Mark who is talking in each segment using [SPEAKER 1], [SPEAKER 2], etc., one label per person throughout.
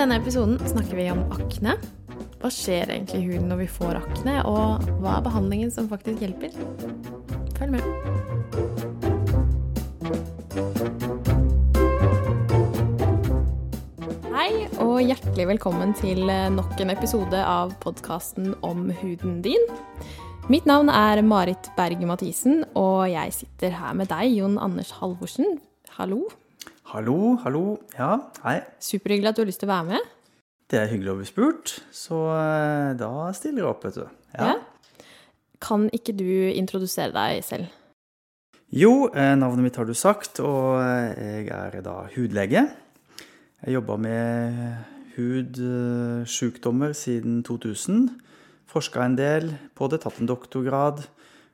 [SPEAKER 1] denne episoden snakker vi om akne. Hva skjer egentlig i huden når vi får akne, og hva er behandlingen som faktisk hjelper? Følg med. Hei, og hjertelig velkommen til nok en episode av podkasten om huden din. Mitt navn er Marit Berge Mathisen, og jeg sitter her med deg, Jon Anders Halvorsen. Hallo.
[SPEAKER 2] Hallo, hallo. Ja, hei.
[SPEAKER 1] Superhyggelig at du har lyst til å være med.
[SPEAKER 2] Det er hyggelig å bli spurt, så eh, da stiller jeg opp, vet du.
[SPEAKER 1] Ja. Kan ikke du introdusere deg selv?
[SPEAKER 2] Jo, eh, navnet mitt har du sagt, og eh, jeg er da hudlege. Jeg jobba med hudsjukdommer siden 2000. Forska en del på det, tatt en doktorgrad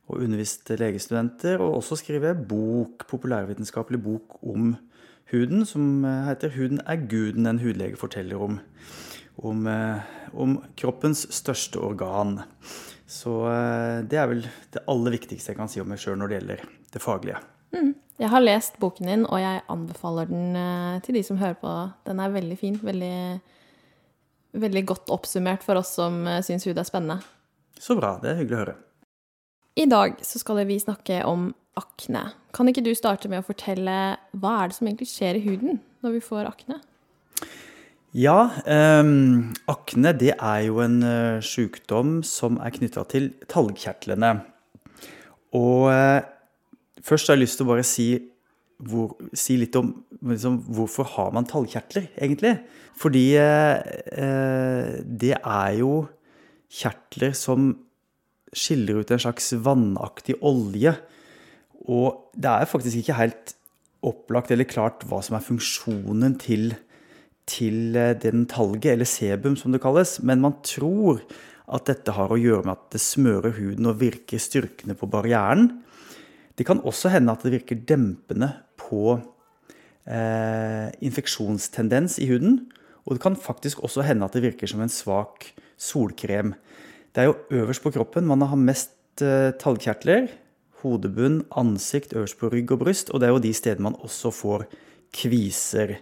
[SPEAKER 2] og undervist legestudenter. Og også skrevet bok, populærvitenskapelig bok om huden, som heter 'Huden er guden', en hudlege forteller om. Om, om kroppens største organ. Så det er vel det aller viktigste jeg kan si om meg sjøl når det gjelder det faglige.
[SPEAKER 1] Mm. Jeg har lest boken din, og jeg anbefaler den til de som hører på. Den er veldig fin. Veldig, veldig godt oppsummert for oss som syns hud er spennende.
[SPEAKER 2] Så bra. Det er hyggelig å høre.
[SPEAKER 1] I dag så skal vi snakke om akne. Kan ikke du starte med å fortelle hva er det som egentlig skjer i huden når vi får akne?
[SPEAKER 2] Ja, um, akne det er jo en uh, sykdom som er knytta til talgkjertlene. Og uh, først har jeg lyst til å bare si, hvor, si litt om liksom, hvorfor har man talgkjertler, egentlig. Fordi uh, det er jo kjertler som skiller ut en slags vannaktig olje. Og det er faktisk ikke helt opplagt eller klart hva som er funksjonen til til den talget, eller sebum som det kalles, men man tror at dette har å gjøre med at det smører huden og virker styrkende på barrieren. Det kan også hende at det virker dempende på eh, infeksjonstendens i huden. Og det kan faktisk også hende at det virker som en svak solkrem. Det er jo øverst på kroppen man har mest eh, talgkjertler. Hodebunn, ansikt, øverst på rygg og bryst. Og det er jo de stedene man også får kviser.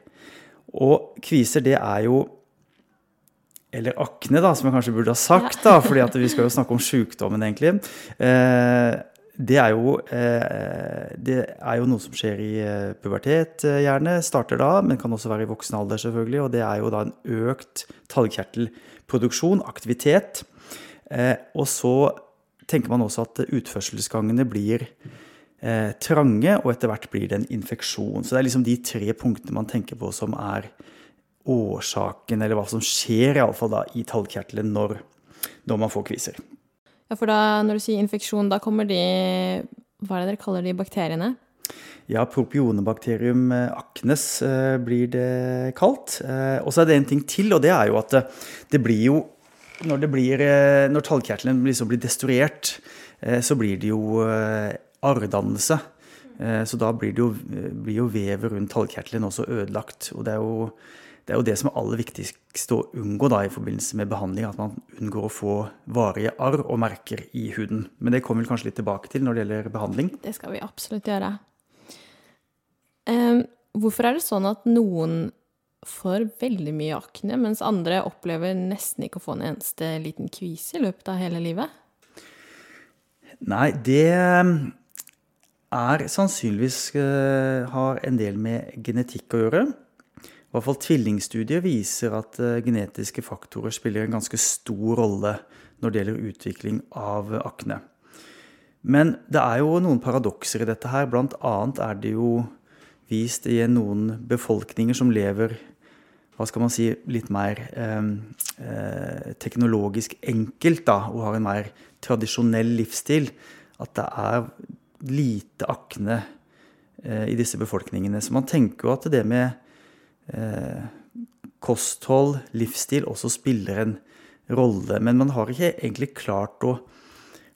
[SPEAKER 2] Og kviser, det er jo Eller akne, da, som jeg kanskje burde ha sagt, da, fordi vi skal jo snakke om sykdommen, egentlig. Eh, det er, jo, eh, det er jo noe som skjer i pubertet, gjerne. Starter da, men kan også være i voksen alder, selvfølgelig. Og det er jo da en økt talgkjertelproduksjon, aktivitet. Eh, og så tenker man også at utførselsgangene blir eh, trange, og etter hvert blir det en infeksjon. Så det er liksom de tre punktene man tenker på som er årsaken, eller hva som skjer i, alle fall da, i talgkjertelen når, når, man får kviser.
[SPEAKER 1] Ja, for da, når du sier infeksjon, da kommer de Hva er det dere kaller de bakteriene?
[SPEAKER 2] Ja, propionebakterium acnes eh, blir det kalt. Eh, og så er det en ting til, og det er jo at det blir jo Når, blir, eh, når talgkjertelen liksom blir destruert, eh, så blir det jo eh, arrdannelse. Så da blir, jo, blir jo vevet rundt talgkjertelen også ødelagt. Og det er, jo, det er jo det som er aller viktigst å unngå da i forbindelse med behandling. At man unngår å få varige arr og merker i huden. Men det kommer vi kanskje litt tilbake til når det gjelder behandling.
[SPEAKER 1] Det skal vi absolutt gjøre. Um, hvorfor er det sånn at noen får veldig mye akne, mens andre opplever nesten ikke å få en eneste liten kvise i løpet av hele livet?
[SPEAKER 2] Nei, det er sannsynligvis uh, har en del med genetikk å gjøre. I hvert fall Tvillingstudier viser at uh, genetiske faktorer spiller en ganske stor rolle når det gjelder utvikling av akne. Men det er jo noen paradokser i dette her. Blant annet er det jo vist i noen befolkninger som lever hva skal man si, litt mer eh, teknologisk enkelt da, og har en mer tradisjonell livsstil, at det er lite akne eh, i disse befolkningene. Så man tenker jo at det med eh, kosthold, livsstil, også spiller en rolle. Men man har ikke egentlig klart å,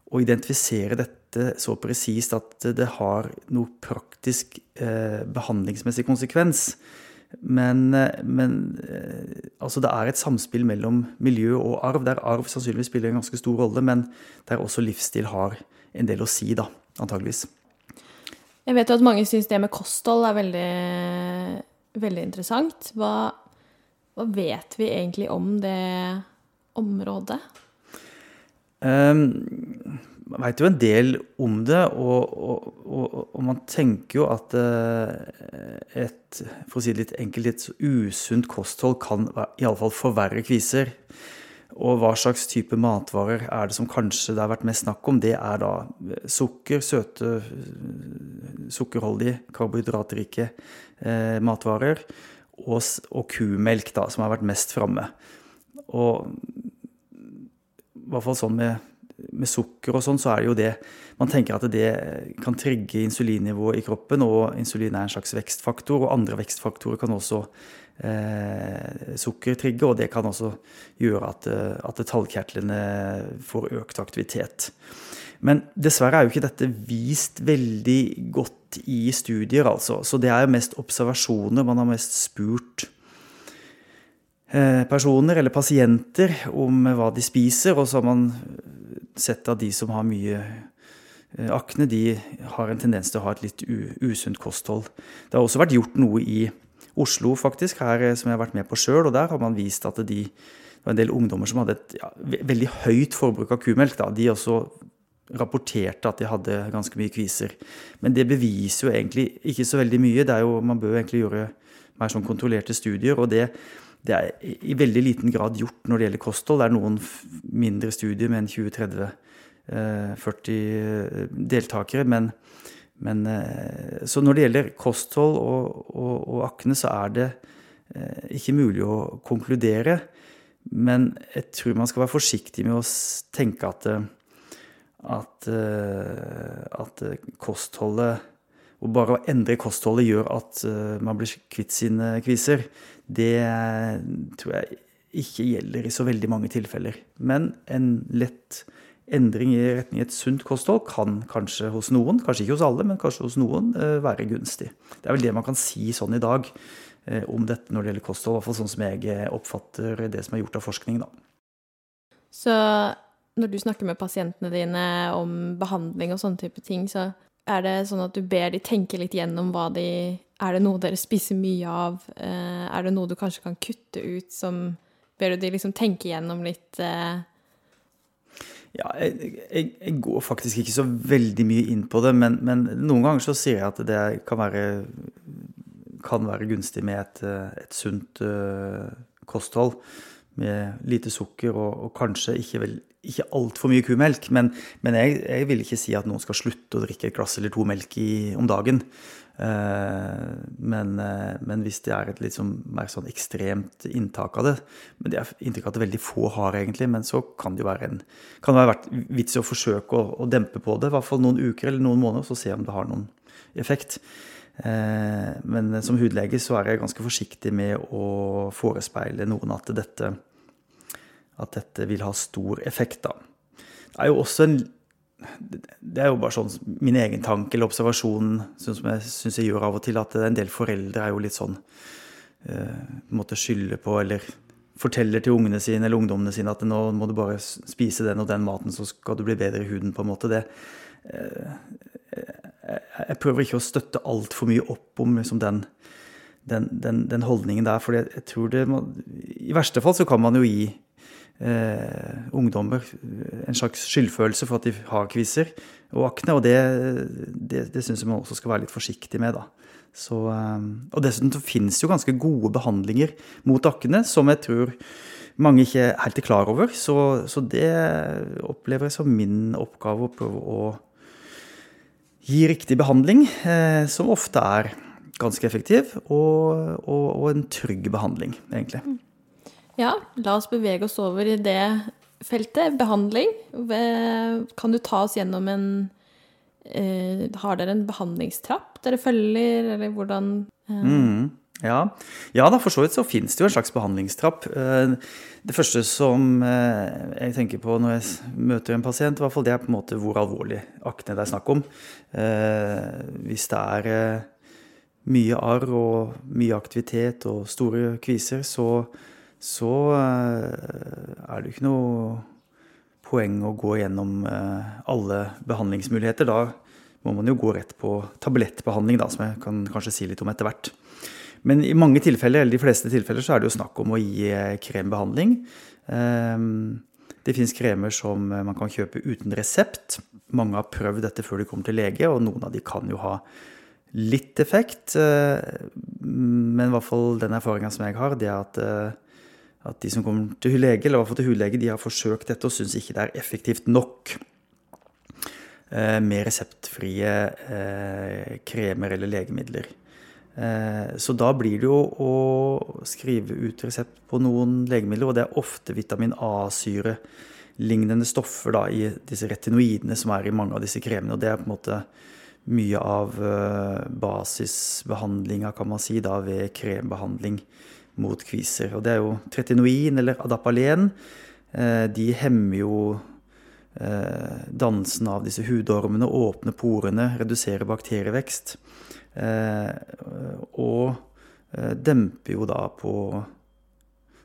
[SPEAKER 2] å identifisere dette så presist at det har noe praktisk eh, behandlingsmessig konsekvens. Men, men altså det er et samspill mellom miljø og arv, der arv sannsynligvis spiller en ganske stor rolle, men der også livsstil har en del å si, da, antageligvis.
[SPEAKER 1] Jeg vet jo at mange syns det med kosthold er veldig, veldig interessant. Hva, hva vet vi egentlig om det området?
[SPEAKER 2] Um, man veit jo en del om det, og, og, og, og man tenker jo at uh, et for å si det litt enkelt, litt usunt kosthold kan iallfall forverre kviser. Og hva slags type matvarer er det som kanskje det har vært mest snakk om? Det er da sukker, søte, sukkerholdige, karbohydratrike eh, matvarer. Og, og, kumelk, da, som har vært mest framme. Og i hvert fall sånn med, med sukker og sånn, så er det jo det Man tenker at det kan trigge insulinnivået i kroppen, og insulin er en slags vekstfaktor. Og andre vekstfaktorer kan også eh, sukker trigge, og det kan også gjøre at, eh, at tallkjertlene får økt aktivitet. Men dessverre er jo ikke dette vist veldig godt i studier, altså. Så det er jo mest observasjoner. Man har mest spurt Eh, personer eller pasienter om hva de spiser, og så har man sett at de som har mye eh, akne, de har en tendens til å ha et litt usunt kosthold. Det har også vært gjort noe i Oslo, faktisk, her eh, som jeg har vært med på sjøl, og der har man vist at de, det var en del ungdommer som hadde et ja, veldig høyt forbruk av kumelk. Da. De også rapporterte at de hadde ganske mye kviser. Men det beviser jo egentlig ikke så veldig mye. Jo, man bør egentlig gjøre mer sånn kontrollerte studier. og det det er i veldig liten grad gjort når det gjelder kosthold. Det er noen mindre studier med en 20-30-40 eh, deltakere. Men, men, eh, så når det gjelder kosthold og, og, og, akne, så er det eh, ikke mulig å konkludere. Men jeg tror man skal være forsiktig med å tenke at, at, at kostholdet og bare å endre kostholdet gjør at man blir kvitt sine kviser det tror jeg ikke gjelder i så veldig mange tilfeller. Men en lett endring i retning et sunt kosthold kan kanskje hos noen, kanskje ikke hos alle, men kanskje hos noen, eh, være gunstig. Det er vel det man kan si sånn i dag eh, om dette når det gjelder kosthold. I hvert fall sånn som jeg eh, oppfatter det som er gjort av forskning. Da.
[SPEAKER 1] Så når du snakker med pasientene dine om behandling og sånne type ting, så er det sånn at du ber de tenke litt gjennom hva de Er det noe dere spiser mye av? Eh, er det noe du kanskje kan kutte ut som Ber du de liksom tenke gjennom litt eh?
[SPEAKER 2] Ja, jeg, jeg, jeg, går faktisk ikke så veldig mye inn på det, men, men, noen ganger så sier jeg at det kan være, kan være gunstig med et, et sunt uh, kosthold med lite sukker og, og kanskje ikke, vel, ikke altfor mye kumelk. Men, men jeg, jeg, vil ikke si at noen skal slutte å drikke et glass eller to melk i, om dagen. Uh, men, uh, men, hvis det er et litt sånn, mer sånn ekstremt inntak av det men Det er inntrykk av at veldig få har, egentlig, men så kan det jo være en kan det være vits i å forsøke å, å, dempe på det. I hvert fall noen uker eller noen måneder, så se om det har noen effekt. Uh, men som hudlege så er jeg ganske forsiktig med å forespeile noen at dette at dette vil ha stor effekt. Da. Det er jo også en det er jo bare sånn min egen tanke eller observasjon sånn som jeg syns jeg gjør av og til, at en del foreldre er jo litt sånn uh, måtte skylde på eller forteller til ungene sine eller ungdommene sine at nå må du bare spise den og den maten, så skal du bli bedre i huden. på en måte. Det, uh, jeg prøver ikke å støtte altfor mye opp om liksom, den, den, den, den, holdningen der. For jeg tror det må, I verste fall så kan man jo gi eh, ungdommer en slags skyldfølelse for at de har kviser og akne. Og det, det, det syns jeg man også skal være litt forsiktig med. da. Så, eh, og dessuten så finnes jo ganske gode behandlinger mot akne, som jeg tror mange ikke helt er klar over. Så, så det opplever jeg som min oppgave å prøve å gi riktig behandling, eh, som ofte er ganske effektiv, og, og, og en trygg behandling, egentlig.
[SPEAKER 1] Ja, la oss bevege oss over i det feltet. Behandling. Kan du ta oss gjennom en eh, Har dere en behandlingstrapp dere følger, eller hvordan
[SPEAKER 2] eh? mm, ja. ja, da for så vidt så finnes det jo en slags behandlingstrapp. Eh, det første som eh, jeg tenker på når jeg møter en pasient, i hvert fall det er på en måte hvor alvorlig akne det er snakk om. Hvis det er mye arr og mye aktivitet og store kviser, så så eh, er det jo ikke noe poeng å gå gjennom eh, alle behandlingsmuligheter. Da må man jo gå rett på tablettbehandling, da, som jeg kan kanskje si litt om etter hvert. Men i mange tilfeller, eller de fleste tilfeller så er det jo snakk om å gi krembehandling. Det fins kremer som man kan kjøpe uten resept. Mange har prøvd dette før de kommer til lege, og noen av de kan jo ha litt effekt. Men i hvert fall den erfaringa som jeg har, det er at at de som kommer til hudlege, eller i hvert fall til hudlege, de har forsøkt dette og syns ikke det er effektivt nok eh, med reseptfrie eh, kremer eller legemidler. Eh, så da blir det jo å skrive ut resept på noen legemidler, og det er ofte vitamin A-syre-lignende stoffer da, i disse retinoidene som er i mange av disse kremene. Og det er på en måte mye av basisbehandlinga, kan man si, da, ved krembehandling mot kviser. Og det er jo tretinoin eller adapalen. Eh, de hemmer jo eh, dansen av disse hudormene, åpner porene, reduserer bakterievekst. Eh, og demper jo da på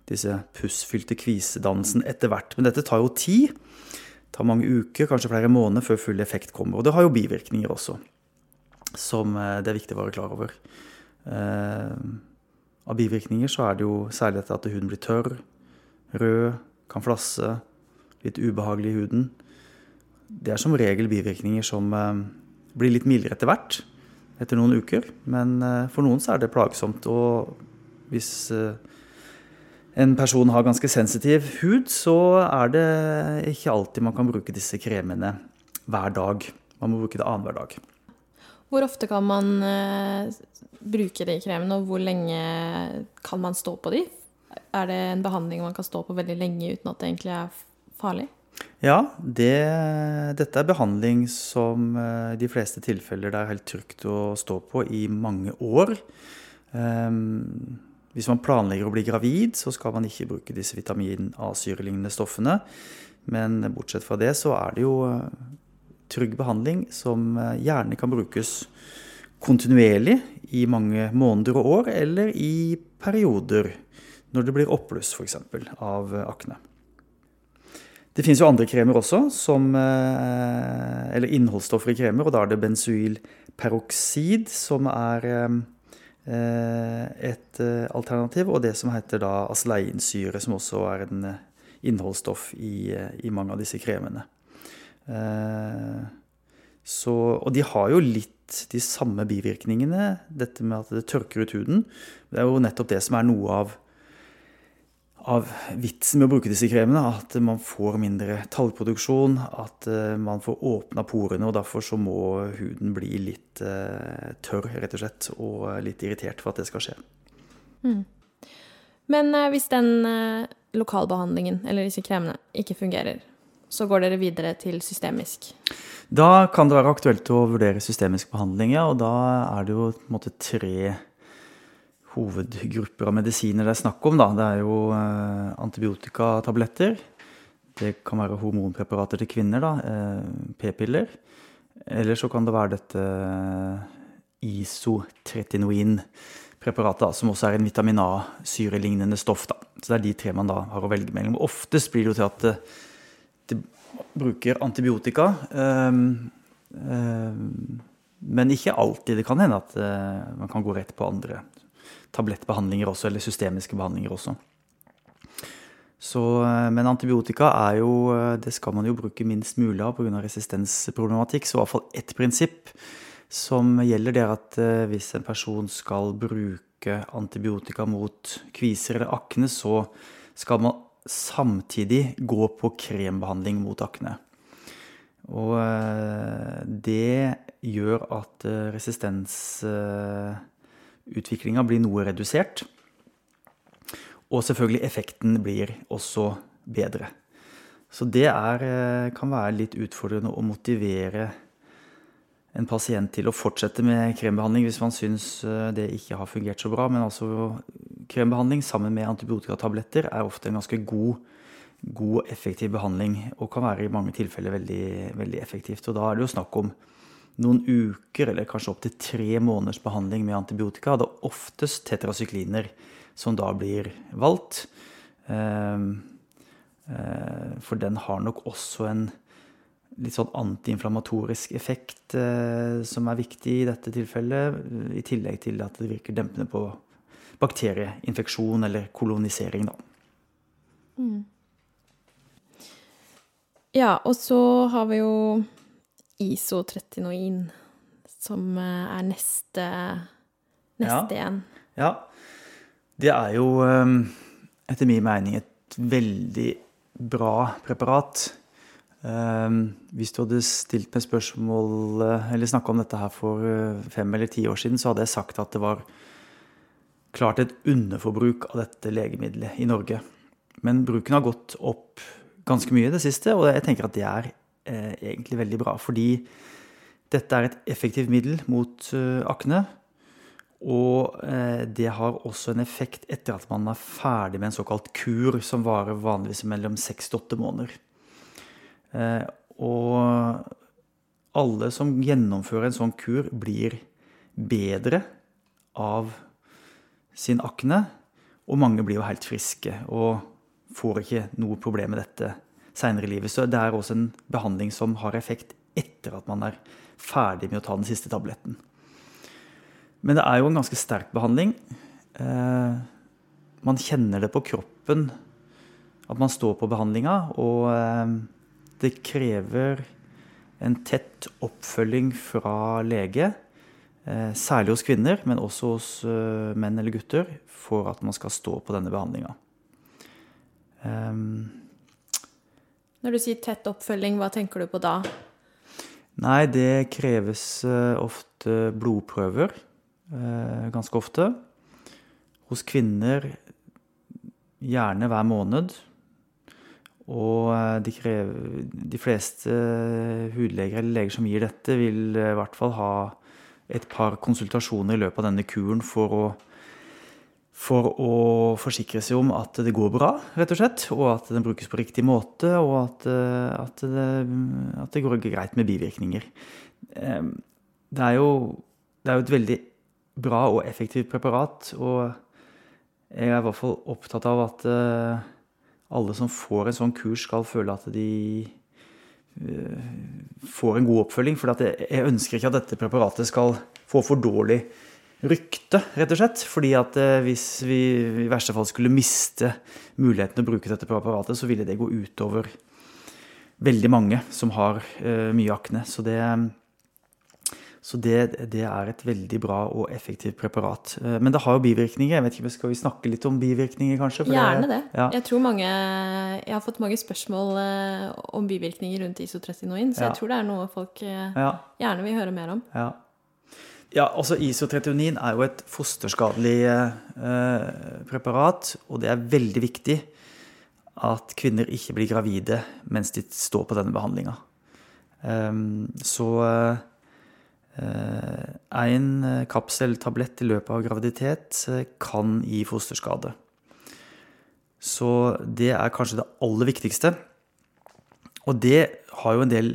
[SPEAKER 2] disse pussfylte kvisedansen etter hvert. Men dette tar jo tid. Tar mange uker, kanskje flere måneder, før full effekt kommer. Og det har jo bivirkninger også, som det er viktig å være klar over. Av bivirkninger så er det jo særlig dette at huden blir tørr, rød, kan flasse, litt ubehagelig i huden. Det er som regel bivirkninger som eh, blir litt mildere etter hvert, etter noen uker. Men eh, for noen så er det plagsomt. Og hvis eh, en person har ganske sensitiv hud, så er det ikke alltid man kan bruke disse kremene hver dag. Man må bruke det annenhver dag.
[SPEAKER 1] Hvor ofte kan man uh, bruke de kremene, og hvor lenge kan man stå på de? Er det en behandling man kan stå på veldig lenge uten at det egentlig er farlig?
[SPEAKER 2] Ja, det, dette er behandling som uh, de fleste tilfeller det er helt trygt å stå på i mange år. Um, hvis man planlegger å bli gravid, så skal man ikke bruke disse vitamin A-syrelignende stoffene. Men bortsett fra det så er det jo trygg behandling som eh, gjerne kan brukes kontinuerlig i mange måneder og år, eller i perioder når det blir oppbluss f.eks. av akne. Det finnes jo andre kremer også, som, eh, eller innholdsstoffer i kremer, og da er det benzoylperoksid som er eh, et alternativ, og det som heter da asleinsyre, som også er en innholdsstoff i, i mange av disse kremene. Eh, så, og de har jo litt de samme bivirkningene, dette med at det tørker ut huden. Det er jo nettopp det som er noe av, av vitsen med å bruke disse kremene. At man får mindre tallproduksjon, at eh, man får åpna porene. Og derfor så må huden bli litt uh, tørr, rett og slett, og litt irritert for at det skal skje. Mm.
[SPEAKER 1] Men hvis den lokalbehandlingen, eller disse kremene, ikke fungerer, så går dere videre til systemisk.
[SPEAKER 2] Da kan det være aktuelt å vurdere systemisk behandling, ja. Og da er det jo på en måte tre hovedgrupper av medisiner det er snakk om. Da. Det er jo eh, antibiotikatabletter. Det kan være hormonpreparater til kvinner, da. Eh, p-piller. Eller så kan det være dette isotretinoin preparatet, som også er en vitamin A-syrelignende stoff. Da. Så det er de tre man da har å velge mellom. Oftest blir det jo til at eh, bruker antibiotika. Ehm, ehm, men ikke alltid. Det kan hende at eh, man kan gå rett på andre tablettbehandlinger også, eller systemiske behandlinger også. Så, eh, men antibiotika er jo eh, Det skal man jo bruke minst mulig av pga. resistensproblematikk. Så i hvert fall ett prinsipp som gjelder, det er at hvis en person skal bruke antibiotika mot kviser eller akne, så skal man samtidig gå på krembehandling mot akne. Og eh, det gjør at eh, resistensutviklinga blir noe redusert. Og selvfølgelig effekten blir også bedre. Så det er, eh, kan være litt utfordrende å motivere en pasient til å fortsette med krembehandling hvis man syns det ikke har fungert så bra. Men altså krembehandling sammen med antibiotikatabletter er ofte en ganske god, god effektiv behandling, og kan være i mange tilfeller veldig, veldig effektivt. Og da er det jo snakk om noen uker, eller kanskje opptil tre måneders behandling med antibiotika. Det er oftest tetrasykliner som da blir valgt. Ehm, eh, for den har nok også en litt sånn antiinflamatorisk effekt eh, som er viktig i dette tilfellet, i tillegg til at det virker dempende på bakterieinfeksjon eller kolonisering, da.
[SPEAKER 1] Mm. Ja, og så har vi jo ISO 39 som eh, er neste, neste igjen.
[SPEAKER 2] Ja. Det er jo eh, etter min mening et veldig bra preparat. Eh, hvis du hadde stilt meg spørsmål eller snakka om dette her for fem eller ti år siden, så hadde jeg sagt at det var klart et underforbruk av dette legemiddelet i Norge. Men bruken har gått opp ganske mye i det siste, og jeg tenker at det er eh, egentlig veldig bra. Fordi dette er et effektivt middel mot eh, akne. Og eh, det har også en effekt etter at man er ferdig med en såkalt kur, som varer vanligvis mellom seks til åtte måneder. Eh, og alle som gjennomfører en sånn kur, blir bedre av sin akne. Og mange blir jo helt friske. og får ikke noe problem med dette seinere i livet. Så det er også en behandling som har effekt etter at man er ferdig med å ta den siste tabletten. Men det er jo en ganske sterk behandling. Eh, man kjenner det på kroppen at man står på behandlinga, og eh, det krever en tett oppfølging fra lege, særlig hos kvinner, men også hos menn eller gutter, for at man skal stå på denne behandlinga.
[SPEAKER 1] Um, Når du sier tett oppfølging, hva tenker du på da?
[SPEAKER 2] Nei, det kreves uh, ofte blodprøver. Ganske ofte. Hos kvinner gjerne hver måned. Og de, krever, de fleste hudleger eller leger som gir dette, vil i hvert fall ha et par konsultasjoner i løpet av denne kuren for å for å forsikre seg om at det går bra, rett og slett. Og at den brukes på riktig måte, og at, eh, at, det, at det, går greit med bivirkninger. Det er, jo, det er jo et veldig bra og effektivt preparat, og jeg er i hvert fall opptatt av at eh, alle som får en sånn kurs, skal føle at de får en god oppfølging. For jeg ønsker ikke at dette preparatet skal få for dårlig rykte, rett og slett. Fordi at eh, hvis vi i verste fall skulle miste muligheten å bruke dette preparatet, så ville det gå utover veldig mange som har uh, mye akne. Så, det, så det, det, er et veldig bra og effektivt preparat. Uh, men det har jo bivirkninger. Jeg vet ikke, Skal vi snakke litt om bivirkninger, kanskje?
[SPEAKER 1] Gjerne det. Ja. Jeg tror mange, jeg har fått mange spørsmål uh, om bivirkninger rundt isotretinoin, så ja. jeg tror det er noe folk ja. gjerne vil høre mer om.
[SPEAKER 2] Ja. Ja, altså Isotretinoin er jo et fosterskadelig eh, preparat, og det er veldig viktig at kvinner ikke blir gravide mens de står på denne behandlinga. Um, så én uh, kapseltablett i løpet av graviditet uh, kan gi fosterskade. Så det er kanskje det aller viktigste. Og det har jo en del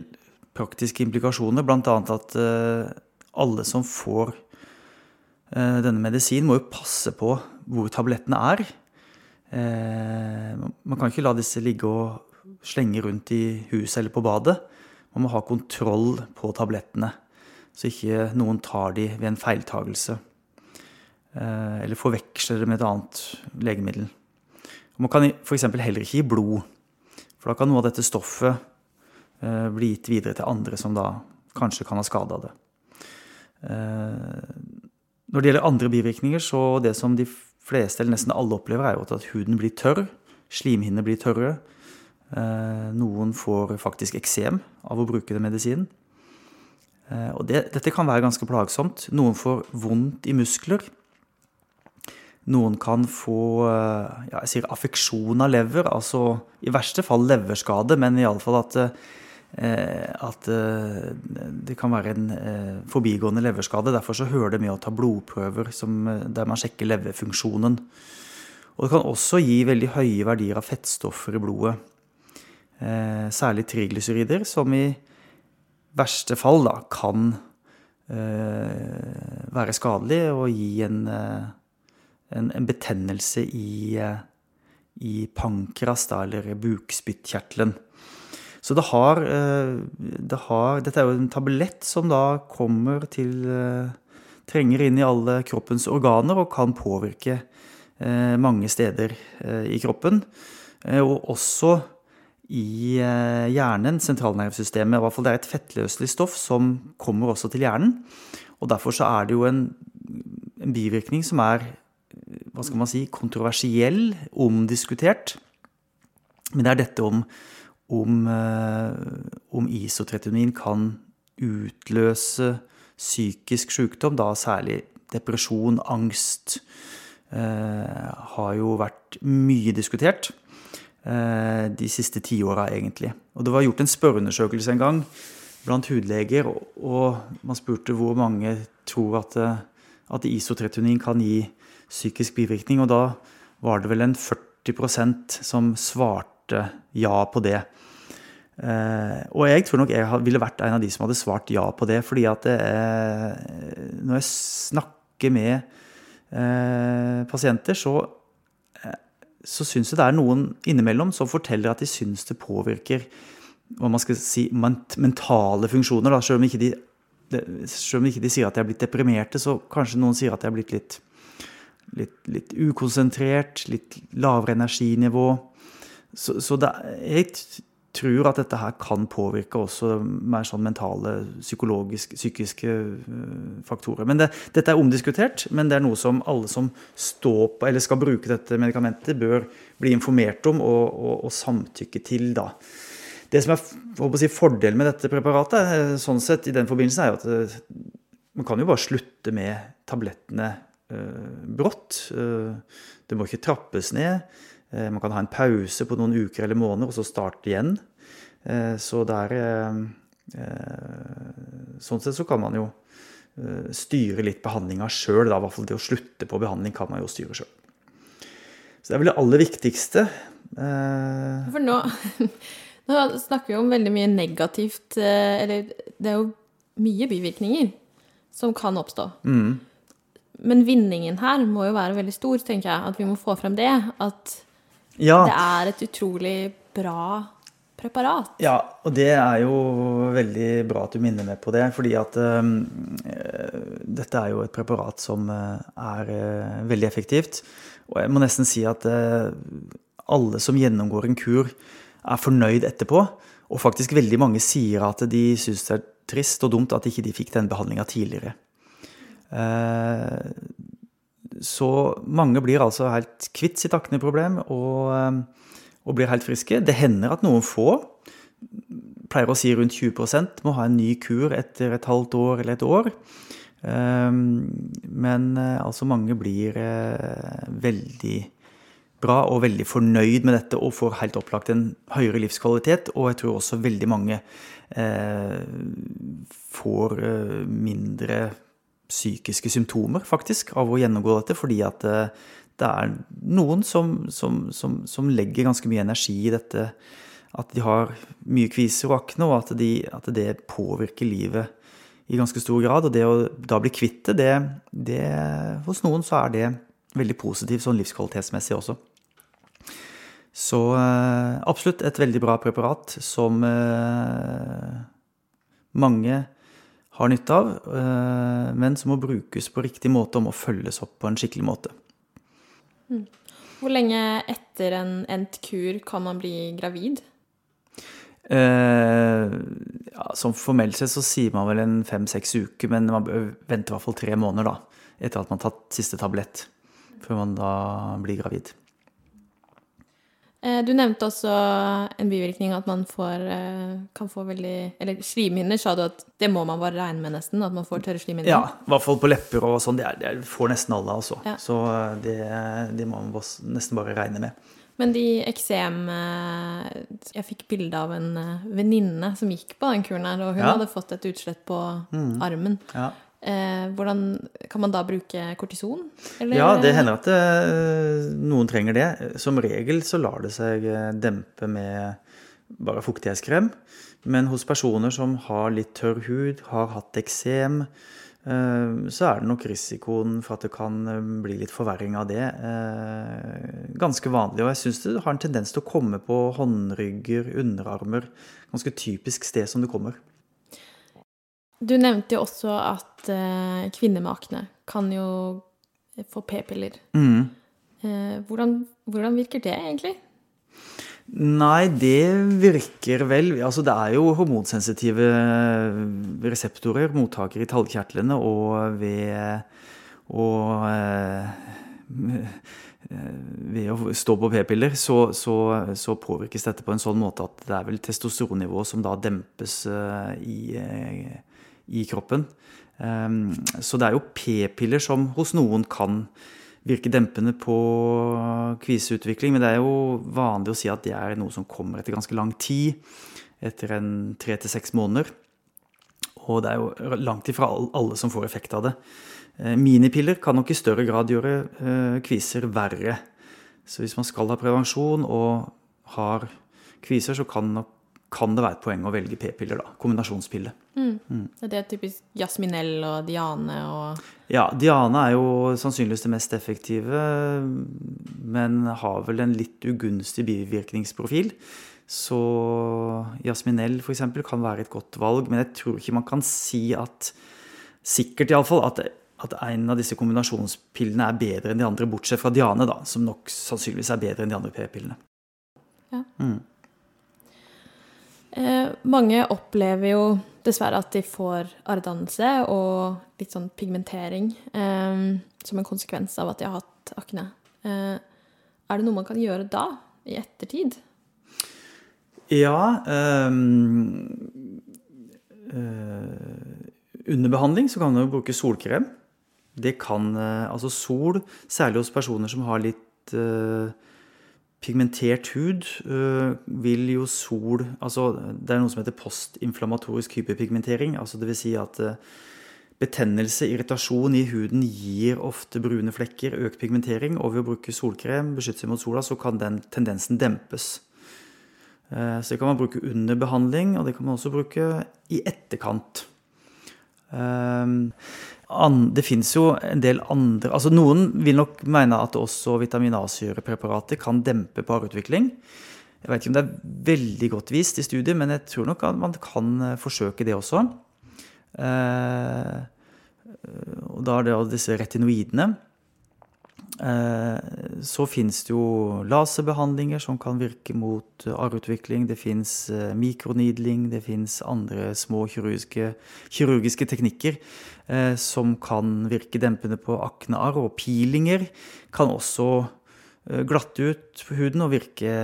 [SPEAKER 2] praktiske implikasjoner, bl.a. at alle som får eh, denne medisinen, må jo passe på hvor tablettene er. Eh, man kan ikke la disse ligge og slenge rundt i huset eller på badet. Man må ha kontroll på tablettene, så ikke noen tar de ved en feiltagelse. Eh, eller forveksler det med et annet legemiddel. Man kan f.eks. heller ikke gi blod, for da kan noe av dette stoffet bli gitt videre til andre som da kanskje kan ha skade av det. Eh, når det gjelder andre bivirkninger, så det som de fleste, eller nesten alle, opplever, er jo at huden blir tørr. Slimhinnene blir tørre. Eh, noen får faktisk eksem av å bruke den medisinen. Eh, og det, dette kan være ganske plagsomt. Noen får vondt i muskler. Noen kan få ja, jeg sier affeksjon av lever, altså i verste fall leverskade, men iallfall at Eh, at eh, det kan være en eh, forbigående leverskade. Derfor så hører det med å ta blodprøver som, der man sjekker leverfunksjonen. Og det kan også gi veldig høye verdier av fettstoffer i blodet. Særlig triglycerider, som i verste fall da, kan være skadelig og gi en, en, en betennelse i, i pankras, da, eller bukspyttkjertelen. Så det har, eh, det har, Dette er jo en tablett som da kommer til, eh, trenger inn i alle kroppens organer og kan påvirke mange steder i kroppen. Og også i hjernen, sentralnervesystemet. I hvert fall det er et fettløselig stoff som kommer også til hjernen. Og derfor så er det jo en, en bivirkning som er hva skal man si, kontroversiell, omdiskutert. Men det er dette om, om, om isotretinoin kan utløse psykisk sykdom, da særlig depresjon, angst, eh, har jo vært mye diskutert eh, de siste tiåra, egentlig. Og det var gjort en spørreundersøkelse en gang blant hudleger, og, man spurte hvor mange tror at, at isotretinoin kan gi psykisk bivirkning, og da var det vel en 40% som svarte ja på det. Uh, og jeg tror nok jeg ville vært en av de som hadde svart ja på det. fordi at det er, når jeg snakker med pasienter, så, så syns jeg det er noen innimellom som forteller at de syns det påvirker hva man skal si, mentale funksjoner. Da. Selv, om ikke de, selv om ikke de sier at de er blitt deprimerte, så kanskje noen sier at de er blitt litt, litt, litt ukonsentrert, litt lavere energinivå. Så, så det, jeg tror at dette her kan påvirke også mer sånn mentale, psykologiske, psykiske øh, faktorer. Men det, dette er omdiskutert, men det er noe som alle som står på, eller skal bruke dette medikamentet, bør bli informert om og, og, og samtykke til. da. Det som er si, fordelen med dette preparatet, øh, sånn sett i den forbindelsen, er at øh, man kan jo bare slutte med tablettene eh, brått. Det må ikke trappes ned. Eh, man kan ha en pause på noen uker eller måneder, og så starte igjen. Eh, så der eh, Sånn sett så kan man jo styre litt behandlinga sjøl. I hvert fall det å slutte på behandling kan man jo styre sjøl. Så det er vel det aller viktigste.
[SPEAKER 1] For nå, nå snakker vi om veldig mye negativt Eller det er jo mye bivirkninger som kan oppstå. Mm. Men vinningen her må jo være veldig stor, tenker jeg. At vi må få frem det. At ja. Det er et utrolig bra preparat.
[SPEAKER 2] Ja, og det er jo veldig bra at du minner meg på det. Fordi at uh, dette er jo et preparat som uh, er uh, veldig effektivt. Og jeg må nesten si at alle som gjennomgår en kur, er fornøyd etterpå. Og faktisk veldig mange sier at de syns det er trist og dumt at ikke de fikk den behandlinga tidligere. Så mange blir altså helt kvitt sitt akneproblem og, eh, og blir helt friske. Det hender at noen få, pleier å si rundt 20% må ha en ny kur etter et halvt år eller et år. Eh, men eh, altså mange blir veldig bra og veldig fornøyd med dette og får helt opplagt en høyere livskvalitet. Og jeg tror også veldig mange får mindre psykiske symptomer, faktisk, av å gjennomgå dette. Fordi at eh, det er noen som, som, som, som legger ganske mye energi i dette. At de har mye kviser og akne, og at, de, at, det påvirker livet i ganske stor grad. Og det å da bli kvitt det, det Hos noen så er det veldig positivt sånn livskvalitetsmessig også. Så eh, absolutt et veldig bra preparat som eh, mange har nytte av, eh, men som må brukes på riktig måte og må følges opp på en skikkelig måte.
[SPEAKER 1] Mm. Hvor lenge etter en endt kur kan man bli gravid?
[SPEAKER 2] Eh, ja, som formelt sett så sier man vel en fem-seks uker, men man bør vente i hvert fall tre måneder da, etter at man har tatt siste tablett, før man da blir gravid.
[SPEAKER 1] Eh, du nevnte også en bivirkning at man får, eh, kan få veldig Eller slimhinner, sa du at det må man bare regne med nesten? At man får tørre slimhinner?
[SPEAKER 2] Ja, i hvert fall på lepper og sånn. Det, det, får nesten alle, altså. Ja. Så eh, det, det, må man nesten bare regne med.
[SPEAKER 1] Men de eksem Jeg fikk bilde av en venninne som gikk på den kuren her, og hun ja. hadde fått et utslett på mm. armen. Ja. Eh, hvordan Kan man da bruke kortison?
[SPEAKER 2] Eller? Ja, det hender at det, eh, noen trenger det. Som regel så lar det seg eh, dempe med bare fuktighetskrem. Men hos personer som har litt tørr hud, har hatt eksem, så er det nok risikoen for at det kan bli litt forverring av det, ganske vanlig. Og jeg syns det har en tendens til å komme på håndrygger, underarmer. Ganske typisk sted som det kommer.
[SPEAKER 1] Du nevnte jo også at eh, kvinner med akne kan jo få p-piller.
[SPEAKER 2] Mm.
[SPEAKER 1] Eh, hvordan, hvordan virker det egentlig?
[SPEAKER 2] Nei, det virker vel Altså, det er jo hormonsensitive reseptorer, mottakere i talgkjertlene og ved og eh, ved å stå på p-piller, så, så, så, påvirkes dette på en sånn måte at det er vel testosteronnivået som da dempes eh, i, eh, i kroppen. Ehm, så det er jo p-piller som hos noen kan virke dempende på kviseutvikling, men det er jo vanlig å si at det er noe som kommer etter ganske lang tid. Etter en tre til seks måneder. Og det er jo langt ifra alle som får effekt av det. Eh, minipiller kan nok i større grad gjøre eh, kviser verre. Så hvis man skal ha prevensjon og har kviser, så kan, nok, kan det være et poeng å velge p-piller, da. Kombinasjonspille.
[SPEAKER 1] Mm. Mm. Det er typisk Jasminell og Diane og
[SPEAKER 2] Ja, Diane er jo sannsynligvis det mest effektive, men har vel en litt ugunstig bivirkningsprofil. Så Jasminell f.eks. kan være et godt valg, men jeg tror ikke man kan si at Sikkert iallfall at at en av disse kombinasjonspillene er bedre enn de andre, bortsett fra Diane, da, som nok sannsynligvis er bedre enn de andre p-pillene.
[SPEAKER 1] Ja. Mm. Eh, mange opplever jo dessverre at de får arrdannelse og litt sånn pigmentering eh, som en konsekvens av at de har hatt akne. Eh, er det noe man kan gjøre da, i ettertid?
[SPEAKER 2] Ja um, Under behandling så kan man jo bruke solkrem det kan eh, Altså sol, særlig hos personer som har litt pigmentert hud, uh, vil jo sol Altså det er noe som heter postinflamatorisk hyperpigmentering. Altså det vil si at uh, betennelse, irritasjon i huden gir ofte brune flekker, økt pigmentering. Og ved å bruke solkrem, beskytte seg mot sola, så kan den tendensen dempes. Så det kan man bruke under behandling, og det kan man også bruke i etterkant. Det fins jo en del andre altså Noen vil nok mene at også vitamin A-syrepreparater kan dempe parutvikling. Jeg vet ikke om det er veldig godt vist i studiet, men jeg tror nok at man kan eh, forsøke det også. Eh, og da er det disse retinoidene. Eh, så fins det jo laserbehandlinger som kan virke mot eh, arrutvikling. Det fins eh, mikronidling, det fins andre små kirurgiske, kirurgiske teknikker som kan virke dempende på aknearr. Og pilinger kan også glatte ut huden og virke,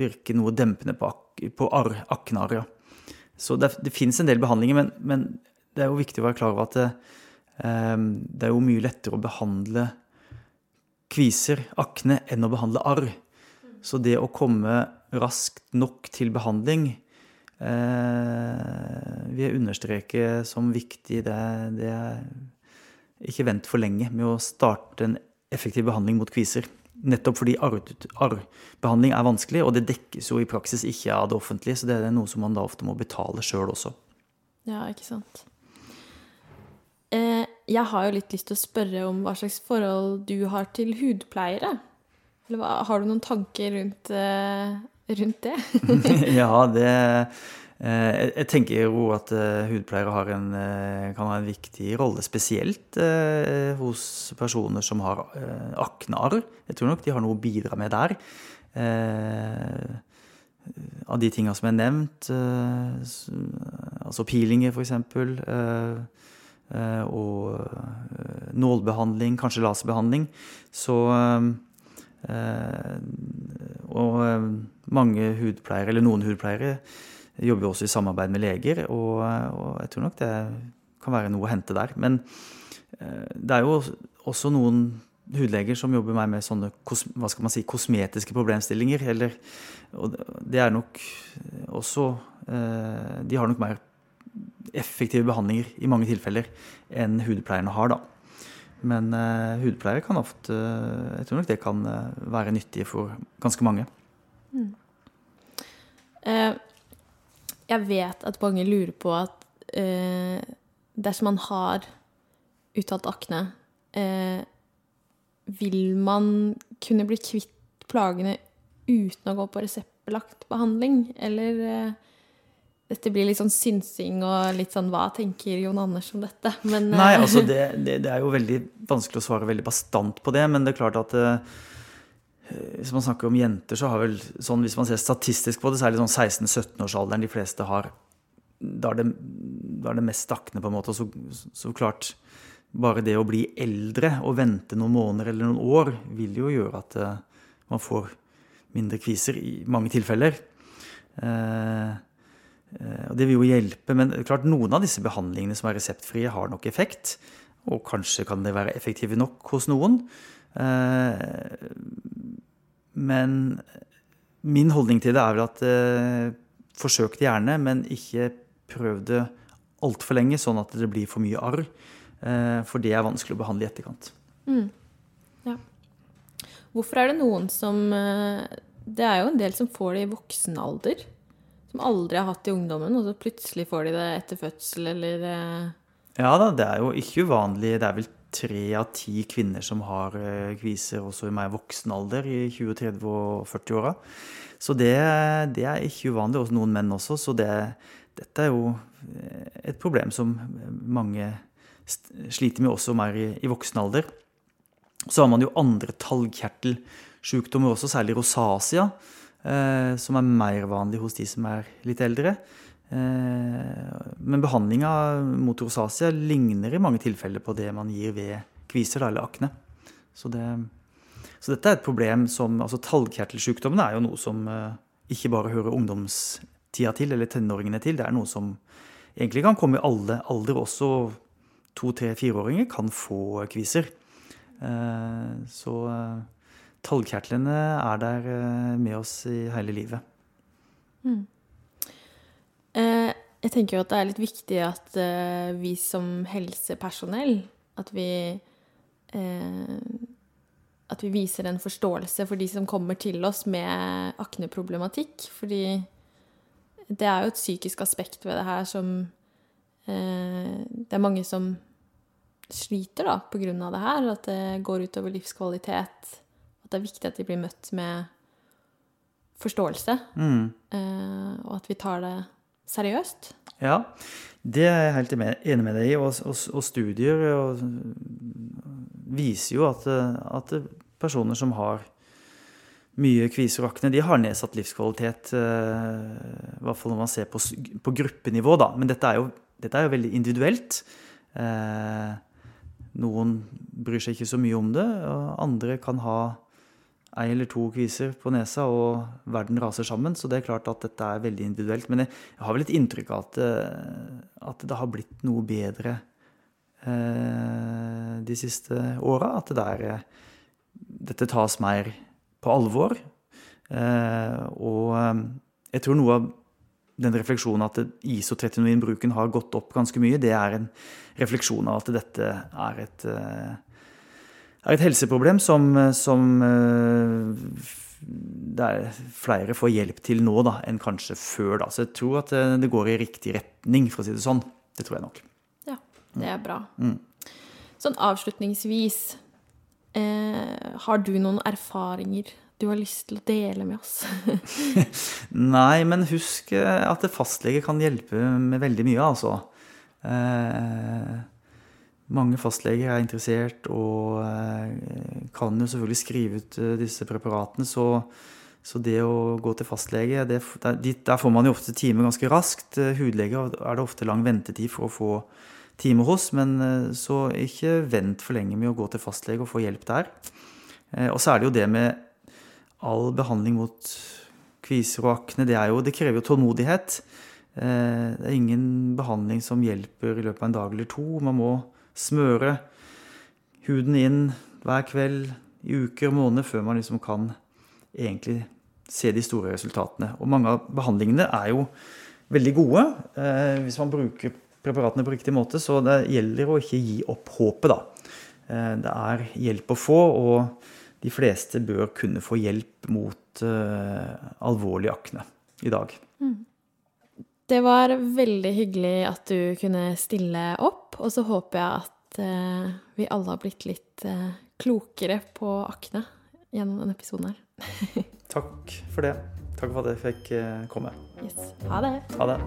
[SPEAKER 2] virke noe dempende på, på aknearr. Så det, det fins en del behandlinger, men, men, det er jo viktig å være klar over at det, Ehm, er jo mye lettere å behandle kviser, akne, enn å behandle arr. Så det å komme raskt nok til behandling eh, vil jeg understreke som viktig. Det, det er ikke vent for lenge med å starte en effektiv behandling mot kviser. Nettopp fordi arrbehandling er vanskelig, og det dekkes jo i praksis ikke av det offentlige. Så det er noe som man da ofte må betale sjøl også.
[SPEAKER 1] Ja, ikke sant. Eh, jeg har jo litt lyst til å spørre om hva slags forhold du har til hudpleiere. Eller hva, har du noen tanker rundt, eh, rundt det?
[SPEAKER 2] ja, det eh, Jeg tenker jo at hudpleiere en, kan ha en viktig rolle, spesielt hos personer som har aknearr. Jeg tror nok de har noe å bidra med der. Av de tinga som er nevnt, altså peelinger f.eks. Eh, og eh, nålbehandling, kanskje laserbehandling. Så eh, Og mange hudpleiere, eller noen hudpleiere, jobber også i samarbeid med leger, og, jeg tror nok det kan være noe å hente der. Men det er jo også noen hudleger som jobber mer med sånne hva skal man si, kosmetiske problemstillinger. Eller, og det er nok også De har nok mer effektive behandlinger i mange tilfeller enn hudpleierne har. da. Men uh, hudpleiere kan ofte Jeg tror nok det kan uh, være nyttig for ganske mange. Mm.
[SPEAKER 1] Uh, jeg vet at mange lurer på at dersom man har uttalt akne, vil man kunne bli kvitt plagene uten å gå på reseptbelagt behandling, eller dette blir litt sånn synsing og litt sånn Hva tenker Jon Anders om dette? Men,
[SPEAKER 2] Nei,
[SPEAKER 1] eh,
[SPEAKER 2] altså det, det, det er jo veldig vanskelig å svare veldig bastant på det, men det er klart at eh, hvis man snakker om jenter, så har vel sånn, Hvis man ser statistisk på det, så er det sånn 16-17-årsalderen de fleste har. Da er det, da er det mest stakkende, på en måte. Og så, så klart Bare det å bli eldre og vente noen måneder eller noen år vil jo gjøre at eh, man får mindre kviser i mange tilfeller. Eh, og det vil jo hjelpe, men klart noen av disse behandlingene som er reseptfrie, har nok effekt. Og kanskje kan det være effektive nok hos noen. Eh, men min holdning til det er vel at eh, forsøk det gjerne, men ikke prøv det altfor lenge, sånn at det blir for mye arr. Eh, for det er vanskelig å behandle i etterkant.
[SPEAKER 1] Hvorfor er det noen som eh, Det er jo en del som får det i voksen alder. Som aldri har hatt i ungdommen, og så plutselig får de det etter fødsel, eller eh,
[SPEAKER 2] Ja da, det er jo ikke uvanlig. Det er vel tre av ti kvinner som har eh, kviser også i mer voksen alder, i 20-, 30- og 40-åra. Så det, det, er ikke uvanlig hos noen menn også. Så det, dette er jo eh, et problem som mange sliter med også mer i, i voksen alder. Så har man jo andre talgkjertelsjukdommer også, særlig rosacea, som er mer vanlig hos de som er litt eldre. Eh, men behandlinga mot rosacea ligner i mange tilfeller på det man gir ved kviser eller akne. Så, det, så dette er et problem som altså Talgkjertelsjukdommene er jo noe som eh, ikke bare hører ungdomstida til, eller tenåringene til. Det er noe som egentlig kan komme i alle alder. Også to-, tre-, fireåringer kan få kviser. Eh, Så eh, talgkjertlene er der eh, med oss i hele livet.
[SPEAKER 1] Eh, Jeg tenker jo at det er litt viktig at eh, vi som helsepersonell At vi eh, At vi viser en forståelse for de som kommer til oss med akneproblematikk. Fordi det er jo et psykisk aspekt ved det her som eh, Det er mange som sliter da på grunn av det her. At det går utover livskvalitet. At det er viktig at de blir møtt med forståelse.
[SPEAKER 2] Mm.
[SPEAKER 1] Eh, og at vi tar det seriøst.
[SPEAKER 2] Ja, det er jeg helt enig med deg i. Og, og, og studier og, viser jo at, at, personer som har mye kviser og akne, de har nedsatt livskvalitet. I hvert fall når man ser på, på gruppenivå, da. Men dette er jo, dette er jo veldig individuelt. Eh, noen bryr seg ikke så mye om det, og andre kan ha ei eller to kviser på nesa, og verden raser sammen. Så det er klart at dette er veldig individuelt. Men jeg har vel et inntrykk av at, at det har blitt noe bedre eh, de siste åra. At det der, dette tas mer på alvor. Eh, og jeg tror noe av den refleksjonen at ISO 39-bruken har gått opp ganske mye, det er en refleksjon av at dette er et, er et helseproblem som, som der flere får hjelp til nå da, enn kanskje før. Da. Så jeg tror at det går i riktig retning, for å si det sånn. Det tror jeg nok.
[SPEAKER 1] Ja, det er bra.
[SPEAKER 2] Mm.
[SPEAKER 1] Sånn avslutningsvis, eh, har du noen erfaringer du har lyst til å dele med oss?
[SPEAKER 2] Nei, men husk at fastlege kan hjelpe med veldig mye, altså. Eh, mange fastleger er interessert og eh, kan jo selvfølgelig skrive ut eh, disse preparatene. Så, så det å gå til fastlege, det, der, får man jo ofte time ganske raskt. Hudleger er det ofte lang ventetid for å få time hos, men så ikke vent for lenge med å gå til fastlege og få hjelp der. Og så er det jo det med all behandling mot kviser og akne, det, jo, det krever jo tålmodighet. Det er ingen behandling som hjelper i løpet av en dag eller to. Man må smøre huden inn hver kveld i uker og måneder før man liksom kan egentlig se de store resultatene. Og mange av behandlingene er jo veldig gode eh, hvis man bruker preparatene på riktig måte, så det gjelder å ikke gi opp håpet, da. Eh, det er hjelp å få, og de fleste bør kunne få hjelp mot eh, alvorlig akne i dag.
[SPEAKER 1] Mm. Det var veldig hyggelig at du kunne stille opp, og så håper jeg at eh, vi alle har blitt litt eh, klokere på akne gjennom denne episoden her.
[SPEAKER 2] Takk for det. Takk for at jeg fikk eh, komme.
[SPEAKER 1] Yes. Ha det.
[SPEAKER 2] Ha det.